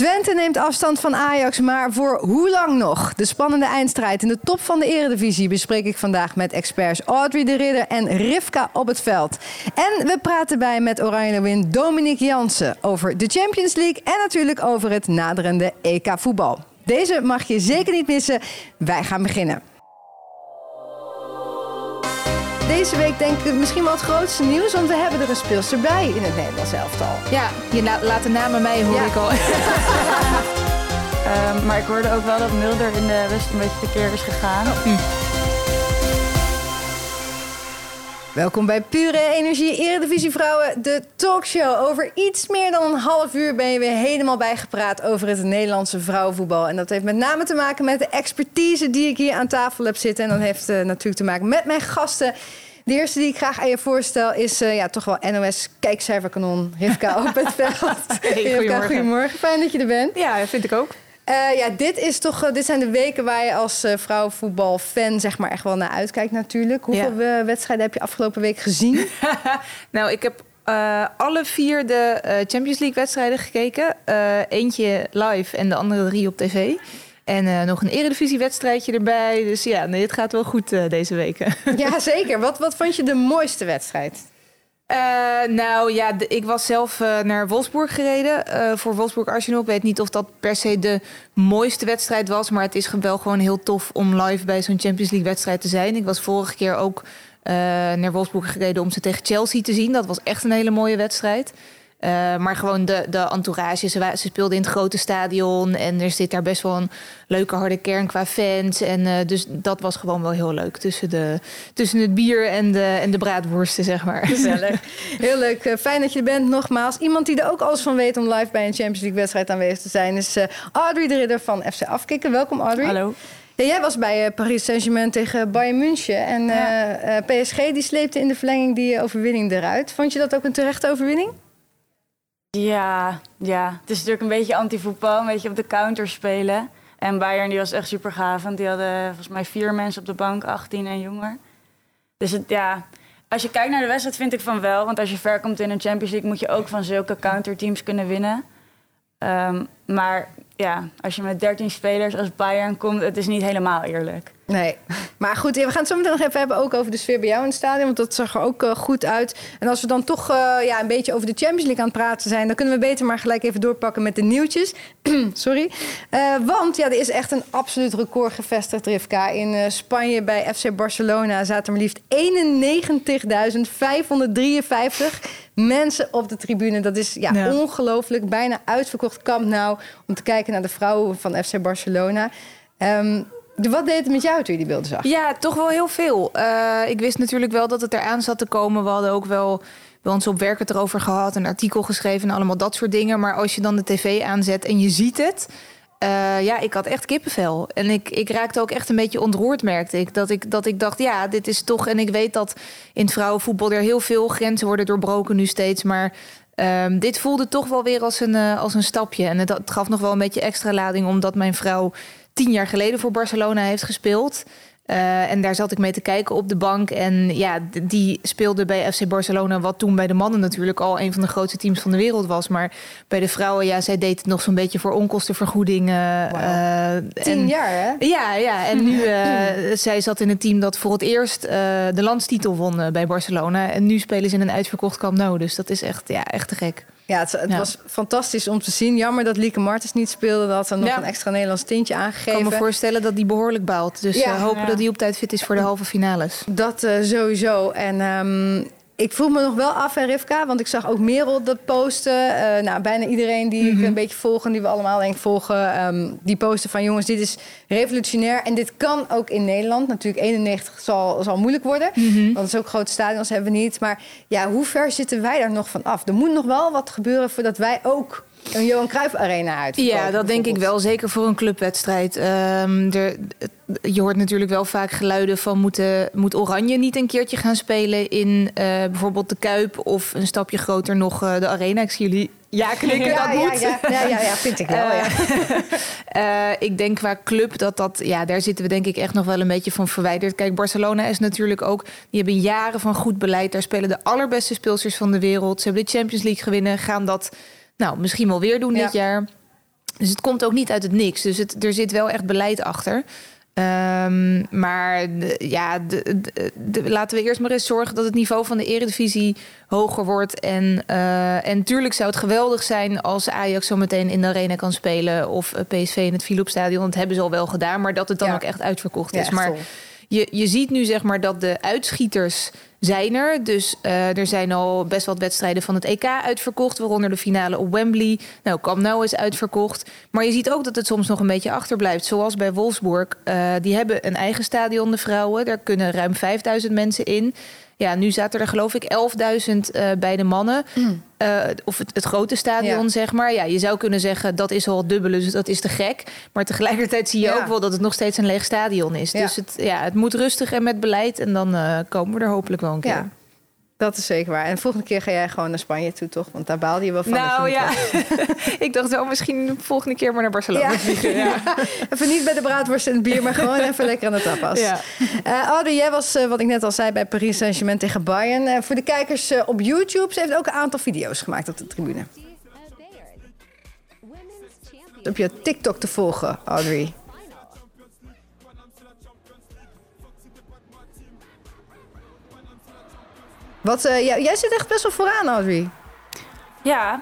Twente neemt afstand van Ajax, maar voor hoe lang nog? De spannende eindstrijd in de top van de eredivisie bespreek ik vandaag met experts Audrey de Ridder en Rivka op het veld. En we praten bij met Oranje Win Dominique Jansen over de Champions League en natuurlijk over het naderende EK voetbal. Deze mag je zeker niet missen. Wij gaan beginnen. Deze week denk ik misschien wel het grootste nieuws, want we hebben er een speelster bij in het Nederlands elftal. Ja, je laat de namen mij hoor Ja. ik al. Ehm, maar ik hoorde ook wel dat Mulder in de rust een beetje tekeer is gegaan. Welkom bij Pure Energie Eredivisie Vrouwen, de talkshow. Over iets meer dan een half uur ben je weer helemaal bijgepraat over het Nederlandse vrouwenvoetbal. En dat heeft met name te maken met de expertise die ik hier aan tafel heb zitten. En dat heeft eh, natuurlijk te maken met mijn gasten. De eerste die ik graag aan je voorstel is eh, ja, toch wel NOS kijkcijferkanon Rivka op het veld. Rivka, goedemorgen. goedemorgen. Fijn dat je er bent. Ja, vind ik ook. Eh, ja, dit, is toch, eh, dit zijn de weken waar je als eh, vrouwenvoetbalfan zeg maar, echt wel naar uitkijkt natuurlijk. Hoeveel wedstrijden heb je afgelopen week gezien? Nou, ik heb alle vier de Champions League wedstrijden gekeken. Eentje live en de andere drie op tv. En eh, nog een eredivisiewedstrijdje erbij. Dus ja, nee, het gaat wel goed eh, deze weken. ja, zeker. Wat, wat vond je de mooiste wedstrijd? Eh, nou ja, de- ik was zelf naar Wolfsburg gereden voor Wolfsburg Arsenal. Ik weet niet of dat per se de mooiste wedstrijd was, maar het is wel gewoon heel tof om live bij zo'n Champions League wedstrijd te zijn. Ik was vorige keer ook naar Wolfsburg gereden om ze tegen Chelsea te zien. Dat was echt een hele mooie wedstrijd. Eh, maar gewoon de, de entourage. Ze, ze speelden in het grote stadion. En er zit daar best wel een leuke harde kern qua fans. En eh, dus dat was gewoon wel heel leuk. Tussen, de, tussen het bier en de, en de braadworsten, zeg maar. Gezellig. Heel leuk. Eh, Fijn dat je er bent. Nogmaals, iemand die er ook alles van weet om live bij een Champions League wedstrijd aanwezig te zijn, is eh, Audrey de Ridder van FC Afkikken. Welkom Audrey. Hallo. Ja, jij was bij eh, Paris Saint-Germain tegen Bayern München. En Ja. eh, eh, PSG die sleepte in de verlenging die overwinning eruit. Vond je dat ook een terechte overwinning? Ja, ja, het is natuurlijk een beetje anti-voetbal, een beetje op de counter spelen. En Bayern die was echt super gaaf, want die hadden volgens mij vier mensen op de bank, 18 en jonger. Dus het, ja, als je kijkt naar de wedstrijd vind ik van wel. Want als je ver komt in een Champions League moet je ook van zulke counterteams kunnen winnen. Ehm, maar ja, als je met 13 spelers als Bayern komt, het is niet helemaal eerlijk. Nee. Maar goed, we gaan het zo meteen nog even hebben ook over de sfeer bij jou in het stadion. Want dat zag er ook eh, goed uit. En als we dan toch eh, ja, een beetje over de Champions League aan het praten zijn... dan kunnen we beter maar gelijk even doorpakken met de nieuwtjes. Sorry. Eh, want ja, er is echt een absoluut record gevestigd, Rivka. In Spanje bij FC Barcelona zaten maar liefst 91.553 mensen op de tribune. Dat is ja, Ja. ongelooflijk. Bijna uitverkocht kamp nou om te kijken naar de vrouwen van FC Barcelona. Ehm, wat deed het met jou toen je die beelden zag? Ja, toch wel heel veel. Eh, ik wist natuurlijk wel dat het eraan zat te komen. We hadden ook wel bij ons op werk het erover gehad, een artikel geschreven en allemaal dat soort dingen. Maar als je dan de tv aanzet en je ziet het. eh, ja, ik had echt kippenvel. En ik, ik raakte ook echt een beetje ontroerd, merkte ik. Dat, ik. dat ik dacht, ja, dit is toch... En ik weet dat in het vrouwenvoetbal er heel veel grenzen worden doorbroken nu steeds. Maar ehm, dit voelde toch wel weer als een, eh, als een stapje. En het, het gaf nog wel een beetje extra lading... omdat mijn vrouw tien jaar geleden voor Barcelona heeft gespeeld... Eh, en daar zat ik mee te kijken op de bank. En ja, die speelde bij FC Barcelona, wat toen bij de mannen natuurlijk al een van de grootste teams van de wereld was. Maar bij de vrouwen, ja, zij deed het nog zo'n beetje voor onkostenvergoeding. eh, Tien en- jaar, hè? Ja, ja. En nu, eh, zij zat in een team dat voor het eerst de landstitel won bij Barcelona. En nu spelen ze in een uitverkocht Camp Nou. Dus dat is echt, ja, echt te gek. Ja, het, het Ja. was fantastisch om te zien. Jammer dat Lieke Martens niet speelde. Dat had ze nog Ja. een extra Nederlands tintje Ik aangegeven. kan me voorstellen dat die behoorlijk baalt. Dus Ja. eh, hopen Ja. dat die op tijd fit is voor de halve finales. Dat eh, sowieso. En ehm, ik vroeg me nog wel af, hè, Rivka, want ik zag ook Merel dat posten. Eh, nou, bijna iedereen die Mhm. ik een beetje volg en die we allemaal denk volgen, ehm, die posten van jongens, dit is revolutionair en dit kan ook in Nederland. Natuurlijk 91 zal, zal moeilijk worden, Mhm. want zo grote stadions hebben we niet. Maar ja, hoe ver zitten wij daar nog van af? Er moet nog wel wat gebeuren voordat wij ook een Johan Cruijff Arena uit. Ja, dat denk ik wel. Zeker voor een clubwedstrijd. Ehm, er, je hoort natuurlijk wel vaak geluiden van... Moeten, moet Oranje niet een keertje gaan spelen in eh, bijvoorbeeld de Kuip... of een stapje groter nog eh, de Arena? Ik zie jullie ja knikken, Ja, dat ja, moet. ja, ja, ja, ja, vind ik wel. ja. Eh, ik denk qua club dat dat, ja, daar zitten we denk ik echt nog wel een beetje van verwijderd. Kijk, Barcelona is natuurlijk ook, die hebben jaren van goed beleid. Daar spelen de allerbeste speelsters van de wereld. Ze hebben de Champions League gewinnen, gaan dat nou misschien wel weer doen Ja. dit jaar. Dus het komt ook niet uit het niks. Dus het, er zit wel echt beleid achter. Um, maar de, ja, de, de, laten we eerst maar eens zorgen dat het niveau van de eredivisie hoger wordt. En, uh, en tuurlijk zou het geweldig zijn als Ajax zo meteen in de arena kan spelen. Of PSV in het Philipsstadion. Dat hebben ze al wel gedaan. Maar dat het dan ja. ook echt uitverkocht is. Ja, maar je, je ziet nu zeg maar dat de uitschieters zijn er. Dus uh, er zijn al best wat wedstrijden van het EK uitverkocht, waaronder de finale op Wembley. Nou, Camp Nou is uitverkocht. Maar je ziet ook dat het soms nog een beetje achterblijft. Zoals bij Wolfsburg. Uh, die hebben een eigen stadion, de vrouwen. Daar kunnen ruim 5000 mensen in. Ja, nu zaten er geloof ik 11.000 uh, bij de mannen. Mm. Uh, of het, het, grote stadion, ja. zeg maar. Ja, je zou kunnen zeggen dat is al het dubbele, dus dat is te gek. Maar tegelijkertijd zie je Ja. ook wel dat het nog steeds een leeg stadion is. Ja. Dus het, ja, het moet rustig en met beleid. En dan eh, komen we er hopelijk wel een keer. Dat is zeker waar. En de volgende keer ga jij gewoon naar Spanje toe, toch? Want daar baalde je wel van. Nou ja, ik dacht wel misschien de volgende keer maar naar Barcelona Ja. vliegen. Ja. Even niet bij de braadworst en het bier, maar gewoon even lekker aan de tapas. Ja. Eh, Audrey, jij was, eh, wat ik net al zei, bij Paris Saint-Germain tegen Bayern. Eh, voor de kijkers op YouTube, ze heeft ook een aantal video's gemaakt op de tribune. Op je TikTok te volgen, Audrey. Wat, eh, jij, jij zit echt best wel vooraan, Audrey. Ja.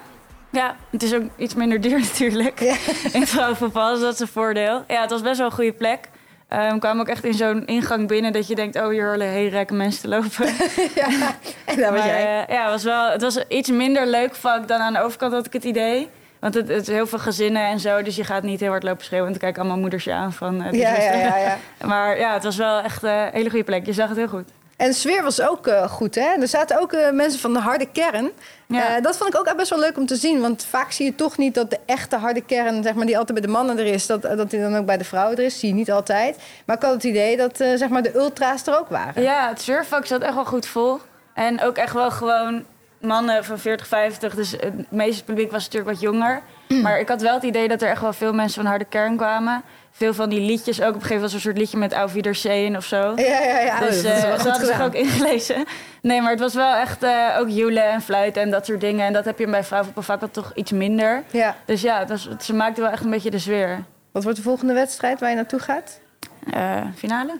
ja, het is ook iets minder duur natuurlijk. Ja. In vrouwenvoetbal, dus dat is een voordeel. Ja, het was best wel een goede plek. Ehm, we kwamen ook echt in zo'n ingang binnen dat je denkt... oh, hier horen hele rijke mensen te lopen. ja, en daar was maar jij. eh, ja, het was, wel, het was iets minder leuk vak dan aan de overkant had ik het idee. Want het, het is heel veel gezinnen en zo, dus je gaat niet heel hard lopen schreeuwen. Want dan kijken allemaal moeders je aan van... eh, Ja, ja, ja, ja. Maar ja, het was wel echt een hele goede plek. Je zag het heel goed. En de sfeer was ook eh, goed, hè? Er zaten ook eh, mensen van de harde kern. Ja. Eh, dat vond ik ook best wel leuk om te zien. Want vaak zie je toch niet dat de echte harde kern... Zeg maar, die altijd bij de mannen er is, dat, dat die dan ook bij de vrouwen er is. Zie je niet altijd. Maar ik had het idee dat zeg maar, de ultra's er ook waren. Ja, het surfvak zat echt wel goed vol. En ook echt wel gewoon mannen van 40, 50. Dus het meeste publiek was natuurlijk wat jonger. Maar ik had wel het idee dat er echt wel veel mensen van harde kern kwamen. Veel van die liedjes ook. Op een gegeven moment was een soort liedje met Auf Wiedersehen of zo. Ja, ja, ja. Dus Oh, dat eh, ze hadden zich gedaan. ook ingelezen. Nee, maar het was wel echt eh, ook joelen en fluiten en dat soort dingen. En dat heb je bij vrouwenvoetbal vaak wel toch iets minder. Ja. Dus ja, het was, het- ze maakten wel echt een beetje de sfeer. Wat wordt de volgende wedstrijd waar je naartoe gaat? Eh, finale?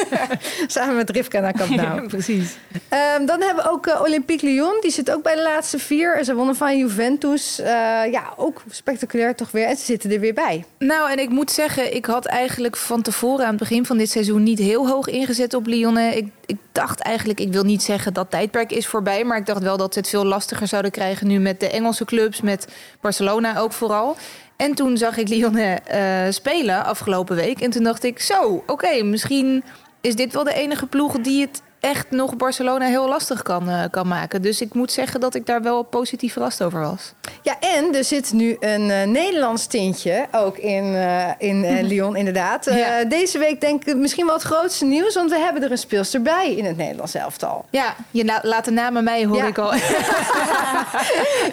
Samen met Rivka naar Camp Nou. precies. Ehm, dan hebben we ook eh, Olympique Lyon. Die zit ook bij de laatste vier. Ze wonnen van Juventus. Eh, ja, ook spectaculair toch weer. En ze zitten er weer bij. Nou, en ik moet zeggen, ik had eigenlijk van tevoren aan het begin van dit seizoen niet heel hoog ingezet op Lyon. Ik, ik dacht eigenlijk, ik wil niet zeggen dat tijdperk is voorbij, maar ik dacht wel dat ze het veel lastiger zouden krijgen nu met de Engelse clubs, met Barcelona ook vooral. En toen zag ik Lyon eh, spelen afgelopen week. En toen dacht ik, zo, oké, misschien is dit wel de enige ploeg die het echt nog Barcelona heel lastig kan, eh, kan maken. Dus ik moet zeggen dat ik daar wel positief verrast over was. Ja, en er zit nu een eh, Nederlands tintje ook in, eh, in eh, Lyon, inderdaad. Eh, Ja. Deze week denk ik misschien wel het grootste nieuws, want we hebben er een speelster bij in het Nederlands elftal. Ja, je la- laat de namen mij hoor Ja. ik al.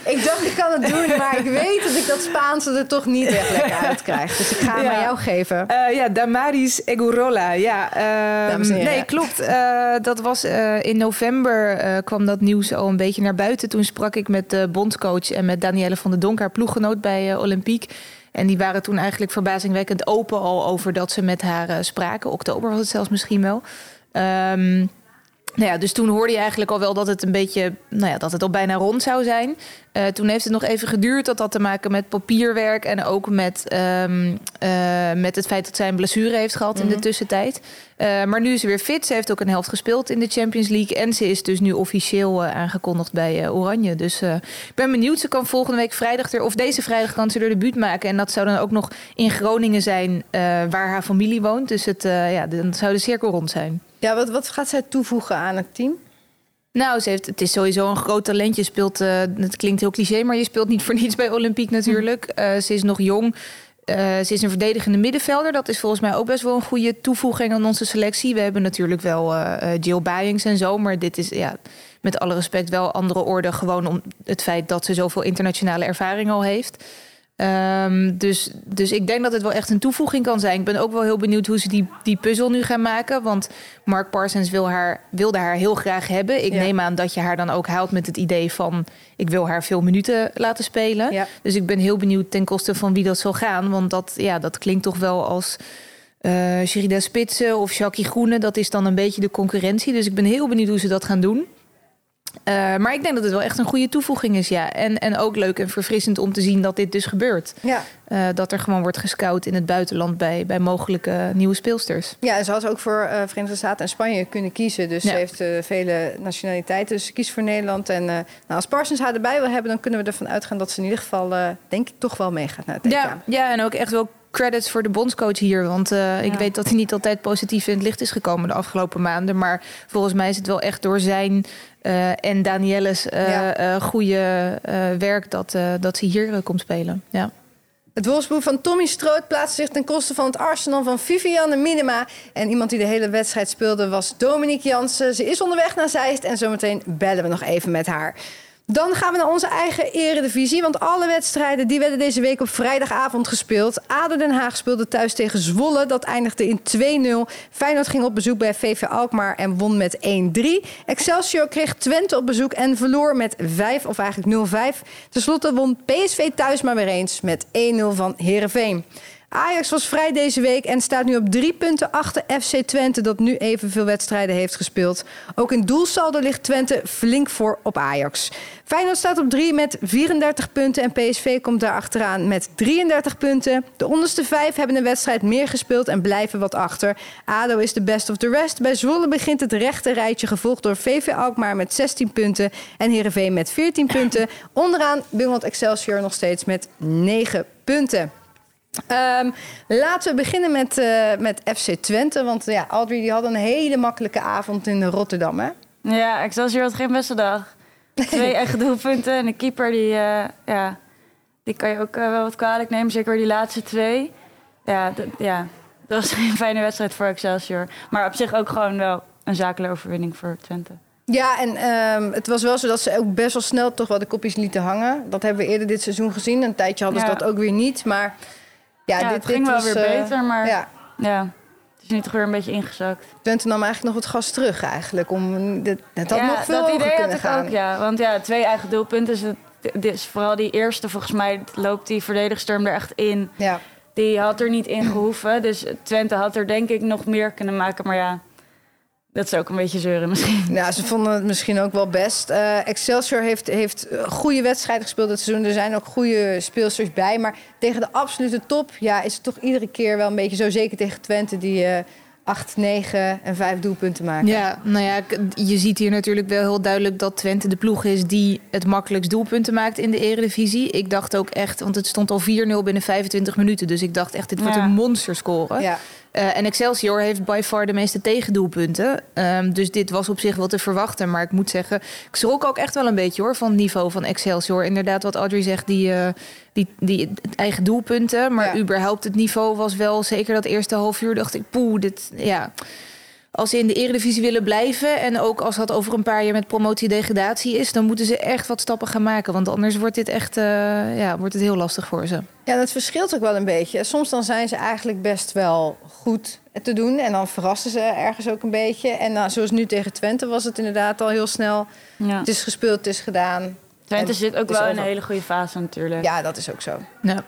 Ik dacht, ik kan het doen, maar ik weet dat ik dat Spaanse er toch niet echt lekker uit krijg. Dus ik ga hem Ja. aan jou geven. Eh, ja, Damaris Egurola. Ja, ehm, Dames en heren. nee, klopt. Eh, dat was eh, in november eh, kwam dat nieuws al een beetje naar buiten. Toen sprak ik met de bondscoach en met Danielle van der Donk, haar ploeggenoot bij eh, Olympiek. En die waren toen eigenlijk verbazingwekkend open al over dat ze met haar spraken. Oktober was het zelfs misschien wel. Ehm, nou ja, dus toen hoorde je eigenlijk al wel dat het een beetje, nou ja, dat het al bijna rond zou zijn. Eh, toen heeft het nog even geduurd. Dat had te maken met papierwerk en ook met, ehm, eh, met het feit dat zij een blessure heeft gehad in de tussentijd. Eh, maar nu is ze weer fit. Ze heeft ook een helft gespeeld in de Champions League. En ze is dus nu officieel aangekondigd bij Oranje. Dus ik ben benieuwd. Ze kan volgende week vrijdag er, of deze vrijdag kan ze er debuut maken. En dat zou dan ook nog in Groningen zijn, waar haar familie woont. Dus het, ja, dan zou de cirkel rond zijn. Ja, wat, wat gaat zij toevoegen aan het team? Nou, ze heeft, het is sowieso een groot talent. Je speelt, eh, het klinkt heel cliché, maar je speelt niet voor niets bij Olympiek natuurlijk. Eh, ze is nog jong. Eh, ze is een verdedigende middenvelder. Dat is volgens mij ook best wel een goede toevoeging aan onze selectie. We hebben natuurlijk wel Jill Byings en zo. Maar dit is ja, met alle respect wel andere orde. Gewoon om het feit dat ze zoveel internationale ervaring al heeft. Ehm, dus, dus ik denk dat het wel echt een toevoeging kan zijn. Ik ben ook wel heel benieuwd hoe ze die, die puzzel nu gaan maken. Want Mark Parsons wil haar, wilde haar heel graag hebben. Ik Ja. neem aan dat je haar dan ook haalt met het idee van... ik wil haar veel minuten laten spelen. Ja. Dus ik ben heel benieuwd ten koste van wie dat zal gaan. Want dat, ja, dat klinkt toch wel als eh Sherida Spitsen of Jackie Groene. Dat is dan een beetje de concurrentie. Dus ik ben heel benieuwd hoe ze dat gaan doen. Eh, maar ik denk dat het wel echt een goede toevoeging is, ja. En, en ook leuk en verfrissend om te zien dat dit dus gebeurt. Ja. Eh, dat er gewoon wordt gescout in het buitenland bij, bij mogelijke nieuwe speelsters. Ja, en ze had ook voor eh, Verenigde Staten en Spanje kunnen kiezen. Dus Ja. ze heeft vele nationaliteiten. Dus ze kiest voor Nederland. En nou, als Parsons haar erbij wil hebben, dan kunnen we ervan uitgaan dat ze in ieder geval, denk ik, toch wel meegaat naar het EK. Ja, ja, en ook echt wel credits voor de bondscoach hier. Want eh, ik weet dat hij niet altijd positief in het licht is gekomen de afgelopen maanden. Maar volgens mij is het wel echt door zijn eh, en Danielles Ja. eh, goede werk dat, dat ze hier komt spelen. Ja. Het Wolfsboek van Tommy Stroot plaatste zich ten koste van het Arsenal van Vivianne Minima. En iemand die de hele wedstrijd speelde was Dominique Jansen. Ze is onderweg naar Zeist en zometeen bellen we nog even met haar. Dan gaan we naar onze eigen eredivisie. Want alle wedstrijden die werden deze week op vrijdagavond gespeeld. ADO Den Haag speelde thuis tegen Zwolle. Dat eindigde in 2-0. Feyenoord ging op bezoek bij VV Alkmaar en won met 1-3. Excelsior kreeg Twente op bezoek en verloor met 5 of eigenlijk 0-5. Ten slotte won PSV thuis maar weer eens met 1-0 van Heerenveen. Ajax was vrij deze week en staat nu op drie punten achter FC Twente... dat nu evenveel wedstrijden heeft gespeeld. Ook in doelsaldo ligt Twente flink voor op Ajax. Feyenoord staat op drie met 34 punten... en PSV komt daar achteraan met 33 punten. De onderste vijf hebben een wedstrijd meer gespeeld en blijven wat achter. ADO is de best of the rest. Bij Zwolle begint het rechte rijtje... gevolgd door VV Alkmaar met 16 punten... en Heerenveen met 14 punten. Onderaan bungelt Excelsior nog steeds met 9 punten. Ehm, laten we beginnen met, eh, met FC Twente. Want ja, Audrey die had een hele makkelijke avond in Rotterdam. Hè? Ja, Excelsior had geen beste dag. Twee eigen doelpunten en een keeper die, eh, ja, die kan je ook eh, wel wat kwalijk nemen. Zeker die laatste twee. Ja, ja, dat was geen fijne wedstrijd voor Excelsior. Maar op zich ook gewoon wel een zakelijke overwinning voor Twente. Ja, en ehm, het was wel zo dat ze ook best wel snel toch wel de kopjes lieten hangen. Dat hebben we eerder dit seizoen gezien. Een tijdje hadden ze Ja. dat ook weer niet. Maar ja, Ja, dit, het ging dit wel was, weer eh, beter, maar ja. Ja, het is nu toch weer een beetje ingezakt. Twente nam eigenlijk nog wat gas terug eigenlijk. Om, dit, het had ja, nog veel dat idee had kunnen ik gaan. ook, ja. Want ja, twee eigen doelpunten. Dus het, vooral die eerste, volgens mij loopt die verdedigster er echt in. Ja. Die had er niet in gehoeven. Dus Twente had er denk ik nog meer kunnen maken. Maar ja, dat is ook een beetje zeuren misschien. Ja, ze vonden het misschien ook wel best. Eh, Excelsior heeft, heeft goede wedstrijden gespeeld dit seizoen. Er zijn ook goede speelsters bij. Maar tegen de absolute top ja, is het toch iedere keer wel een beetje zo. Zeker tegen Twente die eh 8, 9 en 5 doelpunten maken. Ja, nou ja, je ziet hier natuurlijk wel heel duidelijk dat Twente de ploeg is die het makkelijkst doelpunten maakt in de Eredivisie. Ik dacht ook echt, want het stond al 4-0 binnen 25 minuten. Dus ik dacht echt, dit wordt Ja. een monsterscore. Ja. Eh, en Excelsior heeft by far de meeste tegendoelpunten. Ehm, dus dit was op zich wel te verwachten. Maar ik moet zeggen, ik schrok ook echt wel een beetje hoor van het niveau van Excelsior. Inderdaad, wat Audrey zegt, die, eh, die, die eigen doelpunten. Maar Ja. überhaupt het niveau was wel, zeker dat eerste half uur, dacht ik, poeh, dit, ja. Als ze in de Eredivisie willen blijven en ook als dat over een paar jaar met promotie-degradatie is, dan moeten ze echt wat stappen gaan maken. Want anders wordt dit echt, eh, ja, wordt het heel lastig voor ze. ja, dat verschilt ook wel een beetje. Soms dan zijn ze eigenlijk best wel goed te doen. En dan verrassen ze ergens ook een beetje. En nou, zoals nu tegen Twente was het inderdaad al heel snel. Ja. Het is gespeeld, het is gedaan. Twente En zit ook wel in een hele goede fase natuurlijk. Ja, dat is ook zo. Ja.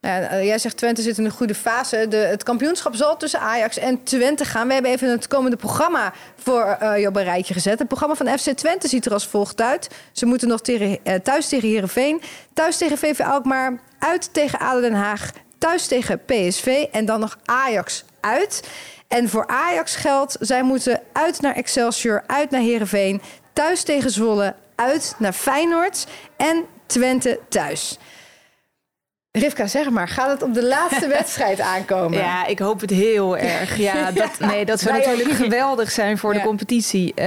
Nou, eh, jij zegt Twente zit in een goede fase. De, het kampioenschap zal tussen Ajax en Twente gaan. We hebben even het komende programma voor eh je op een rijtje gezet. Het programma van FC Twente ziet er als volgt uit. Ze moeten nog tegen, eh, thuis tegen Heerenveen, thuis tegen VV Alkmaar, uit tegen ADO Den Haag, thuis tegen PSV en dan nog Ajax uit. En voor Ajax geldt, zij moeten uit naar Excelsior, uit naar Heerenveen, thuis tegen Zwolle, uit naar Feyenoord en Twente thuis. Rivka, zeg maar, gaat het op de laatste wedstrijd aankomen? Ja, ik hoop het heel erg. Ja, dat, nee, dat zou natuurlijk geweldig zijn voor Ja. de competitie. Eh,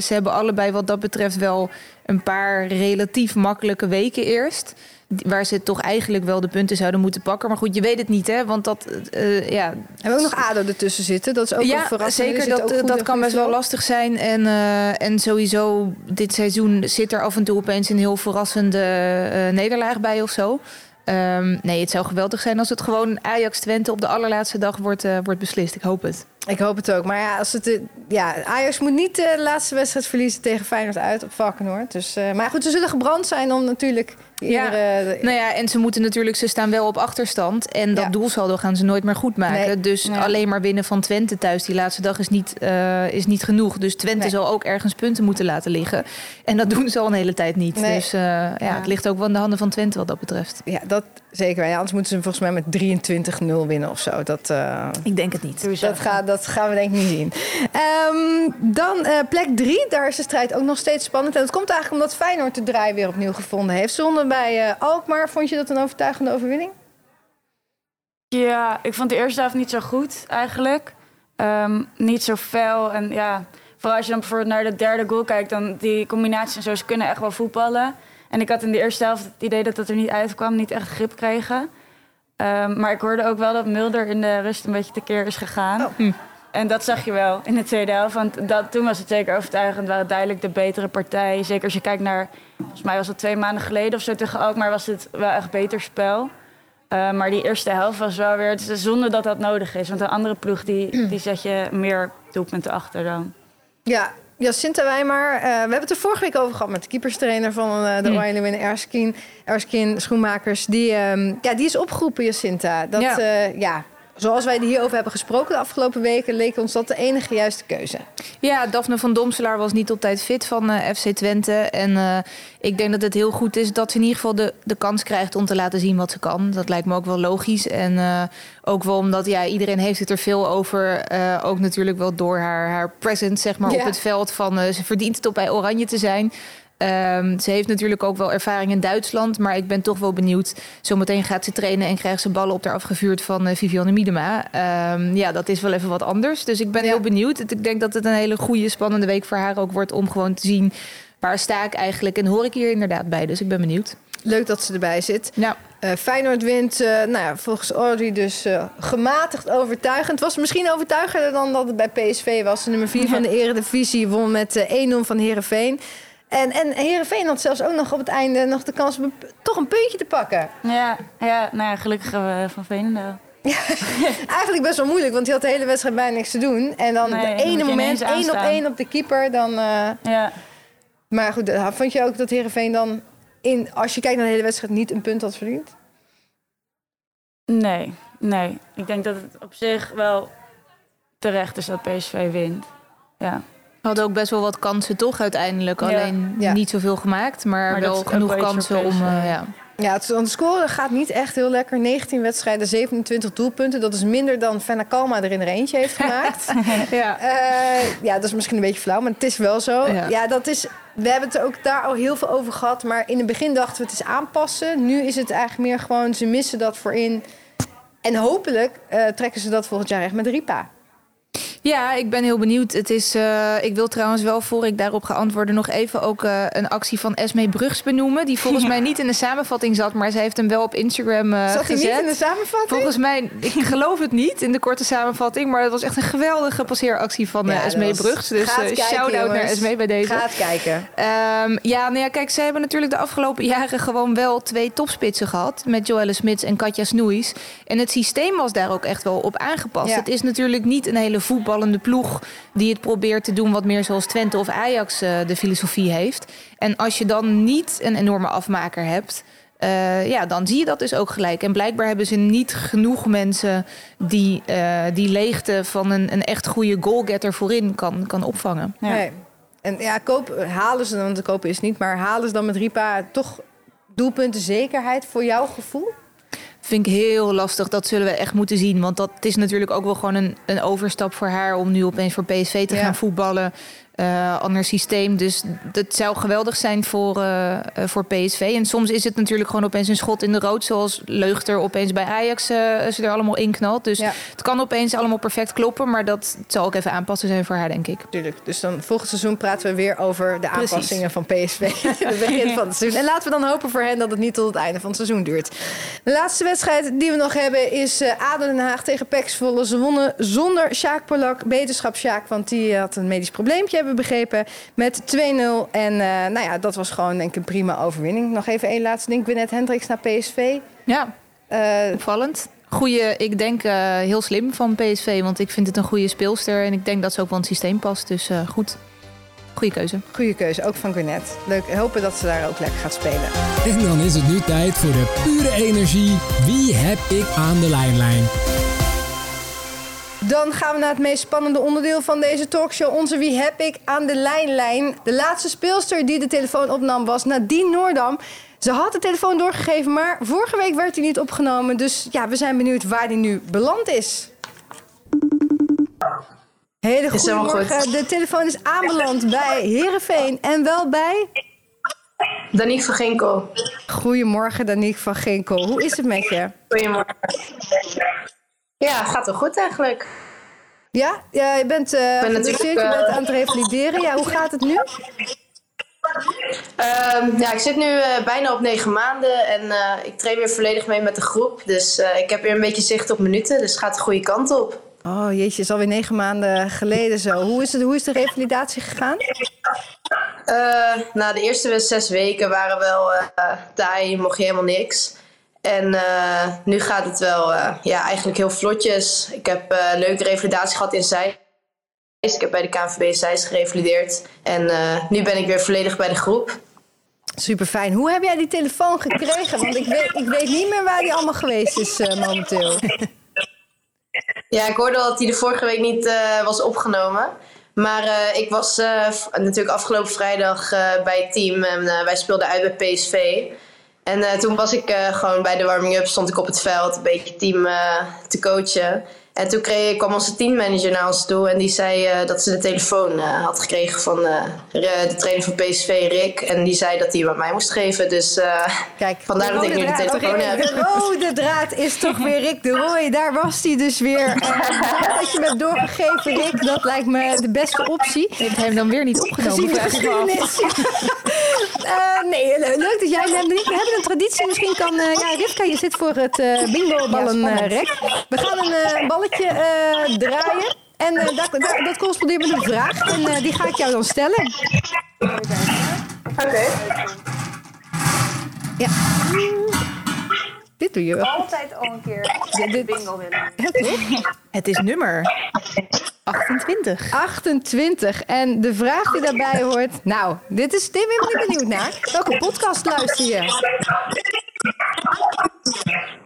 ze hebben allebei wat dat betreft wel een paar relatief makkelijke weken eerst. Waar ze toch eigenlijk wel de punten zouden moeten pakken. Maar goed, je weet het niet, hè? Want dat, eh, ja, Hebben we ook nog ADO ertussen zitten? Dat is ook een ja, verrassing. Die zeker. Dat, dat kan best wel lastig zijn. En, eh, en sowieso, dit seizoen zit er af en toe opeens een heel verrassende nederlaag bij of zo. Ehm, nee, het zou geweldig zijn als het gewoon Ajax-Twente op de allerlaatste dag wordt, uh, wordt beslist. Ik hoop het. Ik hoop het ook. Maar ja, als het, ja Ajax moet niet de laatste wedstrijd verliezen tegen Feyenoord uit op Valkenoord. Dus, uh, maar goed, ze zullen gebrand zijn om natuurlijk ja. nou ja, en ze moeten natuurlijk, ze staan wel op achterstand. En dat ja. doelsaldo gaan ze nooit meer goed maken. Nee. Dus nee. alleen maar winnen van Twente thuis die laatste dag is niet, uh, is niet genoeg. Dus Twente nee. zal ook ergens punten moeten laten liggen. En dat doen ze al een hele tijd niet. Dus uh, ja, ja, het ligt ook wel in de handen van Twente wat dat betreft. Ja, dat zeker. Ja, anders moeten ze volgens mij met 23-0 winnen of zo. Dat, uh, ik denk het niet. Dat, gaat, dat gaan we denk ik niet zien. Um, dan plek 3. Daar is de strijd ook nog steeds spannend. En dat komt eigenlijk omdat Feyenoord de draai weer opnieuw gevonden heeft. Zonder bij uh, Alkmaar. Vond je dat een overtuigende overwinning? Ja, ik vond de eerste helft niet zo goed eigenlijk. Um, niet zo fel. En ja, vooral als je dan bijvoorbeeld naar de derde goal kijkt, dan die combinaties en zo, ze kunnen echt wel voetballen. En ik had in de eerste helft het idee dat het er niet uitkwam, niet echt grip kregen. Um, maar ik hoorde ook wel dat Mulder in de rust een beetje tekeer is gegaan. Oh. Hm. En dat zag je wel in de tweede helft. Want dat, toen was het zeker overtuigend. waren duidelijk de betere partij. Zeker als je kijkt naar... Volgens mij was het twee maanden geleden of zo tegen Alkmaar... was het wel echt beter spel. Uh, maar die eerste helft was wel weer... Het is zonde dat dat nodig is. Want een andere ploeg, die, die zet je meer doelpunten achter dan. Ja, Jacinta Wijmar, uh, we hebben het er vorige week over gehad met de keeperstrainer van uh, de Oranje Winner, Erskine, Erskine Schoenmakers. Die, um, ja, die is opgeroepen, Jacinta. Dat, ja. Uh, ja, zoals wij hierover hebben gesproken de afgelopen weken, leek ons dat de enige juiste keuze. Ja, Daphne van Domselaar was niet op tijd fit van uh, FC Twente. En uh, ik denk dat het heel goed is dat ze in ieder geval de, de kans krijgt om te laten zien wat ze kan. Dat lijkt me ook wel logisch. En uh, ook wel omdat ja, iedereen heeft het er veel over. ook natuurlijk wel door haar, haar presence zeg maar, ja. op het veld. Van, ze verdient het op bij Oranje te zijn. Um, ze heeft natuurlijk ook wel ervaring in Duitsland. Maar ik ben toch wel benieuwd. Zometeen gaat ze trainen en krijgt ze ballen op haar afgevuurd van uh, Vivianne Miedema. Um, ja, dat is wel even wat anders. Dus ik ben ja. heel benieuwd. Ik denk dat het een hele goede, spannende week voor haar ook wordt om gewoon te zien. Waar sta ik eigenlijk? En hoor ik hier inderdaad bij. Dus ik ben benieuwd. Leuk dat ze erbij zit. Ja. Uh, Feyenoord wint, uh, nou ja, volgens Audrey dus uh, gematigd overtuigend. Het was misschien overtuigender dan dat het bij PSV was. De nummer 4 ja. van de Eredivisie won met 1-0 van Herenveen. En, en Heerenveen had zelfs ook nog op het einde nog de kans om toch een puntje te pakken. Ja, ja nou ja, gelukkig uh, van Veenendaal. Ja, eigenlijk best wel moeilijk, want hij had de hele wedstrijd bijna niks te doen. En dan nee, de ene moment, één op één op de keeper, dan... Uh... Ja. Maar goed, vond je ook dat Heerenveen dan, in, als je kijkt naar de hele wedstrijd, niet een punt had verdiend? Nee, nee. Ik denk dat het op zich wel terecht is dat PSV wint. Ja hadden ook best wel wat kansen toch uiteindelijk. Ja. Alleen ja. niet zoveel gemaakt, maar, maar wel genoeg kansen om... Uh, ja. Ja, het, de score gaat niet echt heel lekker. 19 wedstrijden, 27 doelpunten. Dat is minder dan Fenna Kalma er in er eentje heeft gemaakt. ja. Uh, ja, dat is misschien een beetje flauw, maar het is wel zo. Ja. ja, dat is... We hebben het er ook daar al heel veel over gehad. Maar in het begin dachten we het is aanpassen. Nu is het eigenlijk meer gewoon, ze missen dat voorin. En hopelijk uh, trekken ze dat volgend jaar echt met Ripa. Ja, ik ben heel benieuwd. Het is, uh, ik wil trouwens wel, voor ik daarop ga antwoorden, nog even ook uh, een actie van Esme Brugs benoemen. Die volgens ja. mij niet in de samenvatting zat, maar ze heeft hem wel op Instagram uh, zat gezet. Zat hij niet in de samenvatting? Volgens mij, ik geloof het niet in de korte samenvatting, maar het was echt een geweldige passeeractie van ja, Esme Brugs. Dus shout-out naar Esme bij deze. Gaat kijken. Um, ja, nou ja, kijk, ze hebben natuurlijk de afgelopen jaren gewoon wel twee topspitsen gehad. Met Joelle Smits en Katja Snoeis. En het systeem was daar ook echt wel op aangepast. Ja. Het is natuurlijk niet een hele voetballende ploeg die het probeert te doen wat meer zoals Twente of Ajax uh, de filosofie heeft. En als je dan niet een enorme afmaker hebt, uh, ja, dan zie je dat dus ook gelijk. En blijkbaar hebben ze niet genoeg mensen die uh, die leegte van een, een echt goede goalgetter voorin kan, kan opvangen. Ja. Nee. En ja, koop, halen ze dan, want de kopen is niet, maar halen ze dan met Ripa toch doelpunten zekerheid voor jouw gevoel? Vind ik heel lastig. Dat zullen we echt moeten zien. Want dat is natuurlijk ook wel gewoon een, een overstap voor haar om nu opeens voor PSV te ja. gaan voetballen. Uh, ander systeem. Dus dat zou geweldig zijn voor, uh, voor PSV. En soms is het natuurlijk gewoon opeens een schot in de rood. Zoals Leugter opeens bij Ajax uh, ze er allemaal in knalt. Dus ja. het kan opeens allemaal perfect kloppen. Maar dat zal ook even aanpassen zijn voor haar, denk ik. Tuurlijk. Dus dan volgend seizoen praten we weer over de Precies. aanpassingen van PSV. het begin van het seizoen. En laten we dan hopen voor hen dat het niet tot het einde van het seizoen duurt. De laatste wedstrijd die we nog hebben is Aden Den Haag tegen Zwolle. Ze wonnen zonder Sjaak Polak. Beterschap Sjaak, want die had een medisch probleempje hebben begrepen. Met 2-0. En uh, nou ja, dat was gewoon denk ik een prima overwinning. Nog even één laatste ding. Gwyneth Hendricks naar PSV. Ja, Eh, opvallend. Goeie, ik denk eh, heel slim van PSV, want ik vind het een goede speelster. En ik denk dat ze ook wel in het systeem past. Dus eh, goed, goede keuze. goede keuze, ook van Gwinnett. Leuk, hopen dat ze daar ook lekker gaat spelen. En dan is het nu tijd voor de pure energie. Wie heb ik aan de lijnlijn? Dan gaan we naar het meest spannende onderdeel van deze talkshow. Onze Wie heb ik aan de lijnlijn. De laatste speelster die de telefoon opnam was Nadine Noordam. Ze had de telefoon doorgegeven, maar vorige week werd hij niet opgenomen. Dus ja, we zijn benieuwd waar hij nu beland is. Hele goedemorgen. De telefoon is aanbeland bij Heerenveen en wel bij... Danique van Ginkel. Goedemorgen, Danique van Ginkel. Hoe is het met je? Goedemorgen. Ja, gaat wel goed eigenlijk. Ja, ja je bent uh, ben geblesseerd, je natuurlijk, bent eh, aan het revalideren. Ja, hoe gaat het nu? Ehm, ja, ik zit nu eh, bijna op negen maanden en eh, ik train weer volledig mee met de groep. Dus eh, ik heb weer een beetje zicht op minuten, dus het gaat de goede kant op. Oh jeetje, is alweer negen maanden geleden zo. Hoe is, het, hoe is de revalidatie gegaan? Eh nou, de eerste zes weken waren wel taai, mocht je helemaal niks. En eh, nu gaat het wel eh, ja, eigenlijk heel vlotjes. Ik heb eh, een leuke revalidatie gehad in Zeist. Ik heb bij de KNVB Zeist gerevalideerd. En nu ben ik weer volledig bij de groep. Super fijn. Hoe heb jij die telefoon gekregen? Want ik weet, ik weet niet meer waar die allemaal geweest is momenteel. Ja, ik hoorde al dat hij de vorige week niet was opgenomen. Maar ik was natuurlijk afgelopen vrijdag bij het team en wij speelden uit bij PSV. En eh, toen was ik eh, gewoon bij de warming-up, stond ik op het veld, een beetje team eh, te coachen. En toen kreeg, kwam onze teammanager naar ons toe en die zei eh, dat ze de telefoon eh, had gekregen van eh, de trainer van PSV, Rick. En die zei dat hij hem aan mij moest geven. Dus eh, Kijk, vandaar dat ik nu de telefoon heb. De rode draad is toch weer Rick de Roy. Daar was hij dus weer. Dat je me hebt doorgegeven, Rick, dat lijkt me de beste optie. Heeft hij hem dan weer niet opgenomen? Gezien de ik geschiedenis. Eh, nee, le- leuk dat jij. We hebben een traditie. Misschien kan... eh, ja, Rivka, je zit voor het eh bingo ballenrek. We gaan een eh, balletje eh, draaien. En eh, dat, dat, dat correspondeert met een vraag. En eh, die ga ik jou dan stellen. Oké. Ja. Doe je. altijd al een keer Dit- bingo willen. Ja, toch? Het is nummer 28. 28. En de vraag die daarbij hoort... Nou, dit is, dit ben ik benieuwd naar. Welke podcast luister je?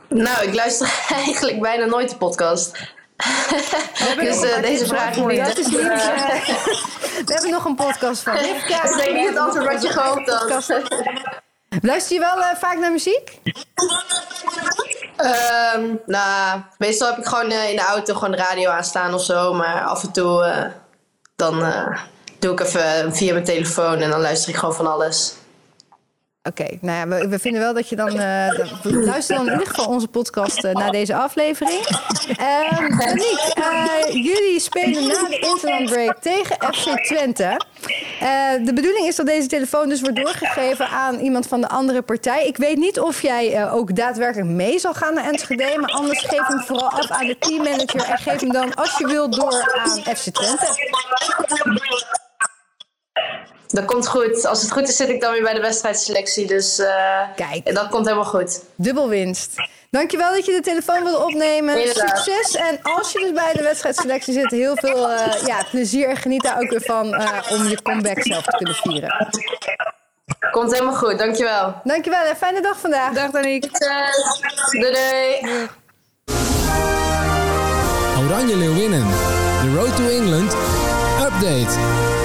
Nou, ik luister eigenlijk bijna nooit de podcast. dus eh, deze vraag is niet. Dat is eh. We hebben nog een podcast van Rivka. Is denk ik niet het antwoord wat je gehoopt had. Luister je wel eh, vaak naar muziek? Ehm, nou, meestal heb ik gewoon eh, in de auto gewoon de radio aanstaan of zo. Maar af en toe eh, dan doe ik even via mijn telefoon en dan luister ik gewoon van alles. Oké, nou ja, we, we vinden wel dat je dan... dan- luister dan in ieder geval onze podcast eh, na deze aflevering. Ehm eh, jullie spelen na de Interland Break tegen FC Twente. Eh, de bedoeling is dat deze telefoon dus wordt doorgegeven aan iemand van de andere partij. Ik weet niet of jij eh, ook daadwerkelijk mee zal gaan naar Enschede... maar anders geef hem vooral af aan de teammanager... en geef hem dan, als je wilt, door aan FC Twente. Dat komt goed. Als het goed is, zit ik dan weer bij de wedstrijdselectie. Dus eh, Kijk. dat komt helemaal goed. Dubbel winst. Dankjewel dat je de telefoon wilde opnemen. Inderdaad. Succes. En als je dus bij de wedstrijdselectie zit, heel veel eh, ja, plezier. En geniet daar ook weer van eh, om je comeback zelf te kunnen vieren. Komt helemaal goed. Dankjewel. Dankjewel en fijne dag vandaag. Dag Danique. Succes. Doei doei. Oranje Leeuwinnen. The Road to England. Update.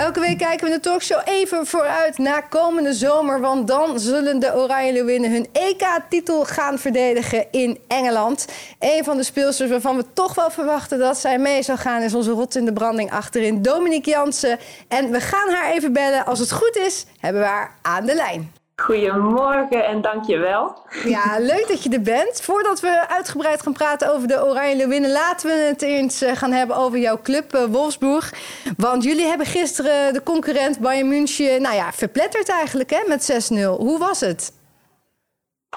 Elke week kijken we de talkshow even vooruit naar komende zomer. Want dan zullen de Oranje Leeuwinnen hun EK-titel gaan verdedigen in Engeland. Een van de speelsters waarvan we toch wel verwachten dat zij mee zal gaan... is onze rot in de branding achterin, Dominique Jansen. En we gaan haar even bellen. Als het goed is, hebben we haar aan de lijn. Goedemorgen en dankjewel. Ja, leuk dat je er bent. Voordat we uitgebreid gaan praten over de Oranje Leeuwinnen... laten we het eens eh, gaan hebben over jouw club eh, Wolfsburg. Want jullie hebben gisteren de concurrent Bayern München... nou ja, verpletterd eigenlijk hè, met 6-0. Hoe was het?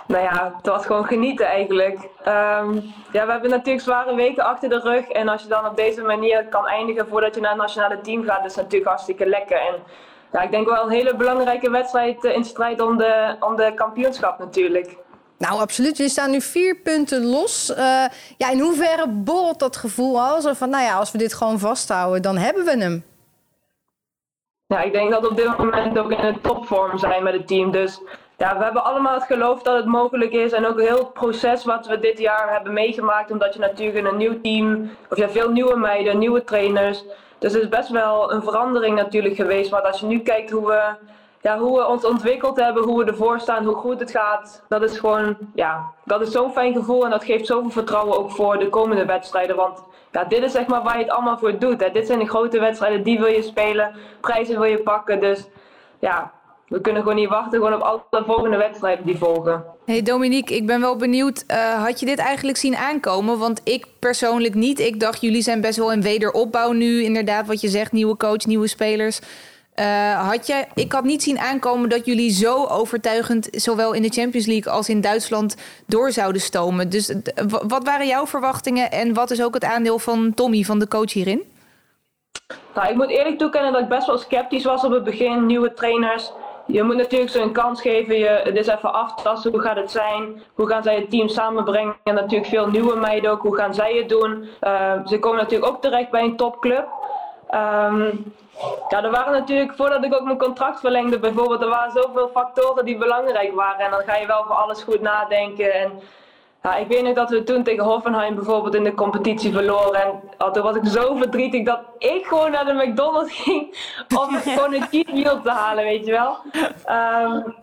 Nou ja, het was gewoon genieten eigenlijk. Ehm, ja, we hebben natuurlijk zware weken achter de rug. En als je dan op deze manier kan eindigen voordat je naar het nationale team gaat, is natuurlijk hartstikke lekker. En ja, ik denk wel een hele belangrijke wedstrijd eh, in strijd om de, om de kampioenschap natuurlijk. Nou, absoluut. Jullie staan nu vier punten los. Uh, ja, in hoeverre borrelt dat gevoel al? Zo van, nou ja, als we dit gewoon vasthouden, dan hebben we hem. Ja, ik denk dat we op dit moment ook in een topvorm zijn met het team. Dus ja, we hebben allemaal het geloof dat het mogelijk is. En ook heel het proces wat we dit jaar hebben meegemaakt. Omdat je natuurlijk in een nieuw team, of ja, veel nieuwe meiden, nieuwe trainers. Dus het is best wel een verandering natuurlijk geweest. Maar als je nu kijkt hoe we, ja, hoe we ons ontwikkeld hebben, hoe we ervoor staan, hoe goed het gaat. Dat is gewoon, ja, dat is zo'n fijn gevoel. En dat geeft zoveel vertrouwen ook voor de komende wedstrijden. Want ja, dit is zeg maar waar je het allemaal voor doet. Dit zijn de grote wedstrijden, die wil je spelen. Prijzen wil je pakken. Dus ja, we kunnen gewoon niet wachten gewoon op alle volgende wedstrijden die volgen. Hey Dominique, ik ben wel benieuwd. Uh, had je dit eigenlijk zien aankomen? Want ik persoonlijk niet. Ik dacht, jullie zijn best wel in wederopbouw nu. Inderdaad, wat je zegt, nieuwe coach, nieuwe spelers. Uh, had je, ik had niet zien aankomen dat jullie zo overtuigend, zowel in de Champions League als in Duitsland, door zouden stomen. Dus wat waren jouw verwachtingen en wat is ook het aandeel van Tommy, van de coach hierin? Nou, ik moet eerlijk toekennen dat ik best wel sceptisch was op het begin. Nieuwe trainers, je moet natuurlijk ze een kans geven. Je, het is even aftasten. Hoe gaat het zijn? Hoe gaan zij het team samenbrengen? En natuurlijk veel nieuwe meiden ook. Hoe gaan zij het doen? Uh, ze komen natuurlijk ook terecht bij een topclub. Um, ja, er waren natuurlijk, voordat ik ook mijn contract verlengde bijvoorbeeld, er waren zoveel factoren die belangrijk waren. En dan ga je wel voor alles goed nadenken. En ja, ik weet nog dat we toen tegen Hoffenheim bijvoorbeeld in de competitie verloren. En oh, toen was ik zo verdrietig dat ik gewoon naar de McDonald's ging om gewoon een cheat meal te halen, weet je wel. Um,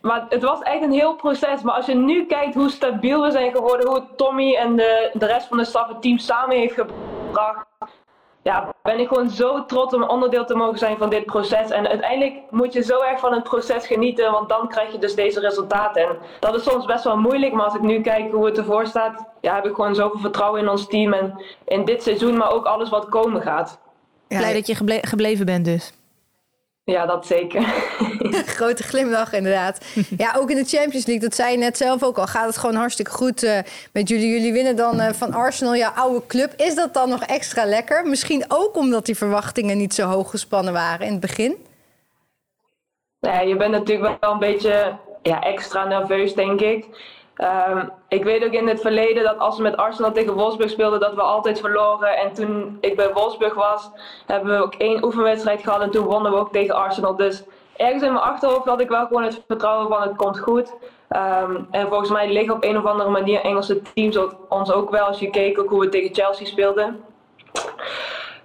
maar het was echt een heel proces. Maar als je nu kijkt hoe stabiel we zijn geworden, hoe Tommy en de, de rest van de staf het team samen heeft gebracht ja, ben ik gewoon zo trots om onderdeel te mogen zijn van dit proces. En uiteindelijk moet je zo erg van het proces genieten, want dan krijg je dus deze resultaten. En dat is soms best wel moeilijk, maar als ik nu kijk hoe het ervoor staat, ja, heb ik gewoon zoveel vertrouwen in ons team en in dit seizoen, maar ook alles wat komen gaat. Blij dat je gebleven bent dus. Ja, dat zeker. Grote glimlach, inderdaad. Ja, ook in de Champions League, dat zei je net zelf ook al, gaat het gewoon hartstikke goed uh, met jullie. Jullie winnen dan uh, van Arsenal, jouw oude club. Is dat dan nog extra lekker? Misschien ook omdat die verwachtingen niet zo hoog gespannen waren in het begin? Ja, je bent natuurlijk wel een beetje ja, extra nerveus, denk ik. Um, ik weet ook in het verleden dat als we met Arsenal tegen Wolfsburg speelden, dat we altijd verloren. En toen ik bij Wolfsburg was, hebben we ook één oefenwedstrijd gehad en toen wonnen we ook tegen Arsenal. Dus ergens in mijn achterhoofd had ik wel gewoon het vertrouwen van het komt goed. Um, en volgens mij liggen op een of andere manier Engelse teams ons ook wel, als je keek ook hoe we tegen Chelsea speelden.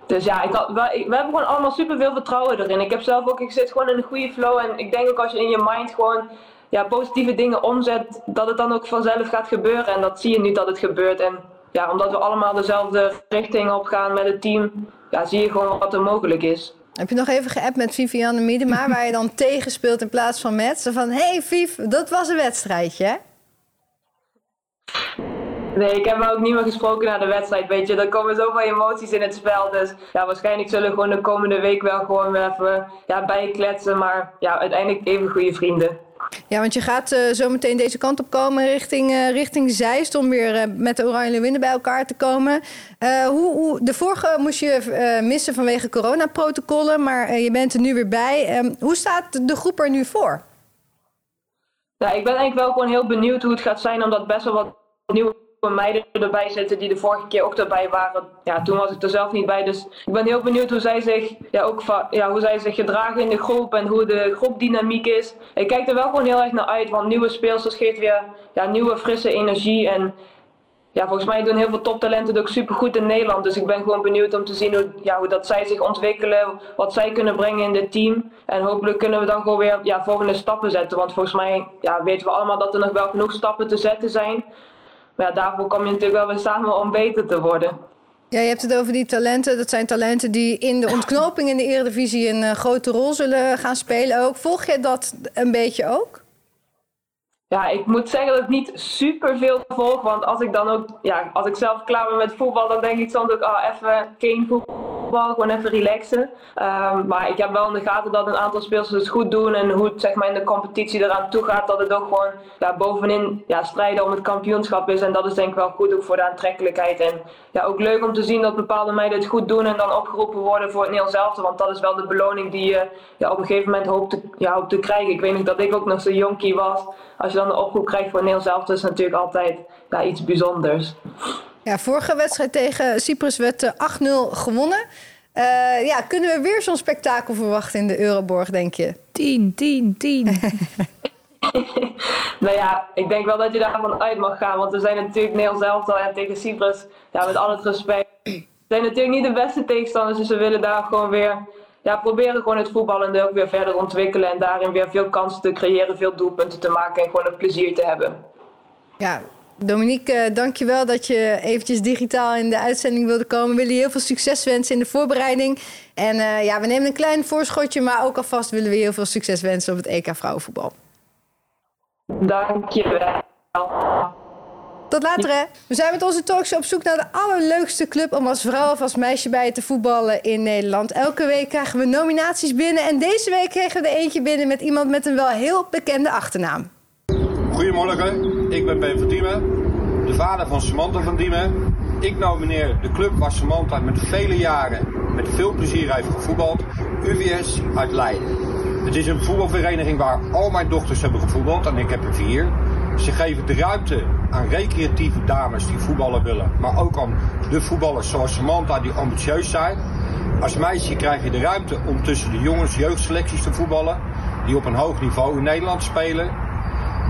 Dus ja, ik we, we hebben gewoon allemaal super veel vertrouwen erin. Ik heb zelf ook, ik zit gewoon in een goede flow en ik denk ook als je in je mind gewoon ja, positieve dingen omzet, dat het dan ook vanzelf gaat gebeuren. En dat zie je nu dat het gebeurt. En ja, omdat we allemaal dezelfde richting op gaan met het team, ja, zie je gewoon wat er mogelijk is. Heb je nog even geappt met Viviane Miedema, waar je dan tegen speelt in plaats van met? Zo van, hey Viv, dat was een wedstrijdje, hè? Nee, ik heb ook niet meer gesproken na de wedstrijd, weet je. Er komen zoveel emoties in het spel, dus ja, waarschijnlijk zullen we gewoon de komende week wel gewoon weer even ja, bijkletsen. Maar ja, uiteindelijk even goede vrienden. Ja, want je gaat uh, zo meteen deze kant op komen richting, uh, richting Zeist om weer uh, met de Oranje Winden bij elkaar te komen. hoe, hoe, de vorige moest je missen vanwege coronaprotocollen, maar je bent er nu weer bij. Um, hoe staat de groep er nu voor? Ja, ik ben eigenlijk wel gewoon heel benieuwd hoe het gaat zijn, omdat best wel wat nieuwe meiden erbij zitten die de vorige keer ook erbij waren. Ja, toen was ik er zelf niet bij. Dus ik ben heel benieuwd hoe zij zich, ja, ook ja, hoe zij zich gedragen in de groep en hoe de groepdynamiek is. Ik kijk er wel gewoon heel erg naar uit, want nieuwe speelsters geeft weer ja, nieuwe frisse energie. En ja, volgens mij doen heel veel toptalenten het ook supergoed in Nederland. Dus ik ben gewoon benieuwd om te zien hoe, ja, hoe dat zij zich ontwikkelen, wat zij kunnen brengen in dit team. En hopelijk kunnen we dan gewoon weer ja, volgende stappen zetten. Want volgens mij ja, weten we allemaal dat er nog wel genoeg stappen te zetten zijn. Maar ja, daarvoor kom je natuurlijk wel weer samen om beter te worden. Ja, je hebt het over die talenten. Dat zijn talenten die in de ontknoping in de Eredivisie een uh, grote rol zullen gaan spelen ook. Volg je dat een beetje ook? Ja, ik moet zeggen dat ik niet super veel volg. Want als ik dan ook, ja, als ik zelf klaar ben met voetbal, dan denk ik soms ook, ah, even geen voetbal gewoon even relaxen. Ehm, maar ik heb wel in de gaten dat een aantal spelers het goed doen en hoe het zeg maar, in de competitie eraan toe gaat, dat het ook gewoon ja, bovenin ja, strijden om het kampioenschap is. En dat is denk ik wel goed ook voor de aantrekkelijkheid. En ja, ook leuk om te zien dat bepaalde meiden het goed doen en dan opgeroepen worden voor het Nederlands. Want dat is wel de beloning die je ja, op een gegeven moment hoopt te, ja, hoopt te krijgen. Ik weet nog dat ik ook nog zo'n jonkie was. Als je dan de oproep krijgt voor het is natuurlijk altijd ja, iets bijzonders. Ja, vorige wedstrijd tegen Cyprus werd 8-0 gewonnen. Uh, ja, kunnen we weer zo'n spektakel verwachten in de Euroborg, denk je? 10, 10, 10. nou ja, ik denk wel dat je daarvan uit mag gaan. Want we zijn natuurlijk Nederland zelf al en tegen Cyprus, ja, met al het respect. We zijn natuurlijk niet de beste tegenstanders, dus we willen daar gewoon weer ja, proberen gewoon het voetballen ook weer verder ontwikkelen. En daarin weer veel kansen te creëren, veel doelpunten te maken en gewoon een plezier te hebben. Ja, Dominique, uh, dankjewel dat je eventjes digitaal in de uitzending wilde komen. We willen je heel veel succes wensen in de voorbereiding. En uh, ja, we nemen een klein voorschotje, maar ook alvast willen we je heel veel succes wensen op het EK vrouwenvoetbal. Dankjewel. Tot later, hè. We zijn met onze talkshow op zoek naar de allerleukste club om als vrouw of als meisje bij te voetballen in Nederland. Elke week krijgen we nominaties binnen. En deze week kregen we er eentje binnen met iemand met een wel heel bekende achternaam. Goedemorgen, ik ben Ben van Diemen, de vader van Samantha van Diemen. Ik nomineer de club waar Samantha met vele jaren met veel plezier heeft gevoetbald, UVS uit Leiden. Het is een voetbalvereniging waar al mijn dochters hebben gevoetbald en ik heb er vier. Ze geven de ruimte aan recreatieve dames die voetballen willen, maar ook aan de voetballers zoals Samantha die ambitieus zijn. Als meisje krijg je de ruimte om tussen de jongens jeugdselecties te voetballen, die op een hoog niveau in Nederland spelen.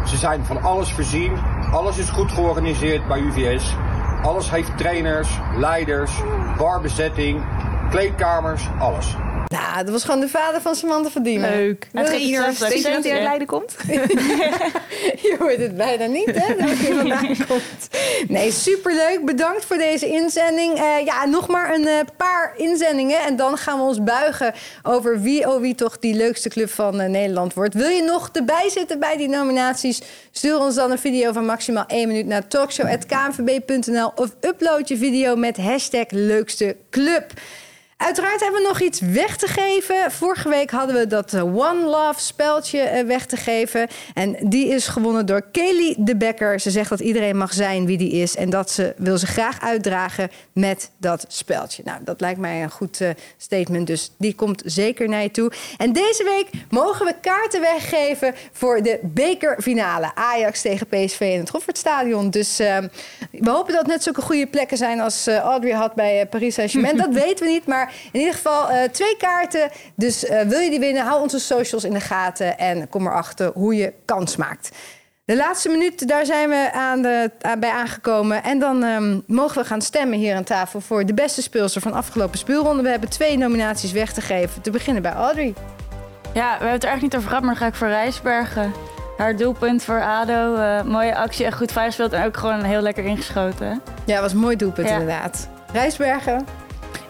Ze zijn van alles voorzien, alles is goed georganiseerd bij UVS. Alles heeft trainers, leiders, barbezetting, kleedkamers, alles. Nou, dat was gewoon de vader van Samantha van Diemen. Leuk. Het Weet je dat hij uit Leiden komt? Je hoort het bijna niet, hè? Dat hij vandaan komt. Nee, superleuk. Bedankt voor deze inzending. Eh, ja, nog maar een eh, paar inzendingen. En dan gaan we ons buigen over wie, oh wie toch die leukste club van eh, Nederland wordt. Wil je nog erbij zitten bij die nominaties? Stuur ons dan een video van maximaal 1 minuut naar talkshow.knvb.nl of upload je video met hashtag leukste club. Uiteraard hebben we nog iets weg te geven. Vorige week hadden we dat eh, One Love speldje eh, weg te geven. En die is gewonnen door Kelly de Becker. Ze zegt dat iedereen mag zijn wie die is. En dat ze wil ze graag uitdragen met dat speldje. Nou, dat lijkt mij een goed uh, statement. Dus die komt zeker naar je toe. En deze week mogen we kaarten weggeven voor de bekerfinale. Ajax tegen PSV in het Goffertstadion. Dus uh, we hopen dat het net zulke goede plekken zijn als uh, Audrey had bij Paris Saint-Germain. dat weten we niet, maar in ieder geval uh, twee kaarten. Dus uh, wil je die winnen, hou onze socials in de gaten en kom erachter hoe je kans maakt. De laatste minuut, daar zijn we aan de, aan, bij aangekomen. En dan um, mogen we gaan stemmen hier aan tafel voor de beste speelster van afgelopen speelronde. We hebben twee nominaties weg te geven. Te beginnen bij Audrey. Ja, we hebben het er eigenlijk niet over gehad, maar dan ga ik voor Rijsbergen. Haar doelpunt voor ADO. Uh, mooie actie, echt goed vrijgespeeld en ook gewoon heel lekker ingeschoten. Ja, was een mooi doelpunt ja. inderdaad. Rijsbergen.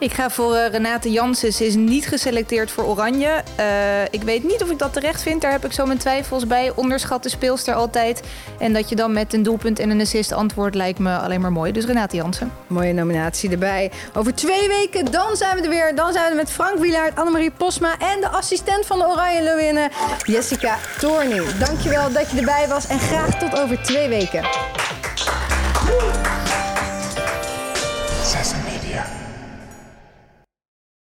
Ik ga voor uh, Renate Jansen. Ze is niet geselecteerd voor Oranje. Uh, ik weet niet of ik dat terecht vind. Daar heb ik zo mijn twijfels bij. Onderschat de speelster altijd. En dat je dan met een doelpunt en een assist antwoordt lijkt me alleen maar mooi. Dus Renate Jansen. Mooie nominatie erbij. Over twee weken, dan zijn we er weer. Dan zijn we met Frank Wielaert, Annemarie Posma en de assistent van de Oranje Leeuwinnen, Jessica Toorning. Dankjewel dat je erbij was en graag tot over twee weken.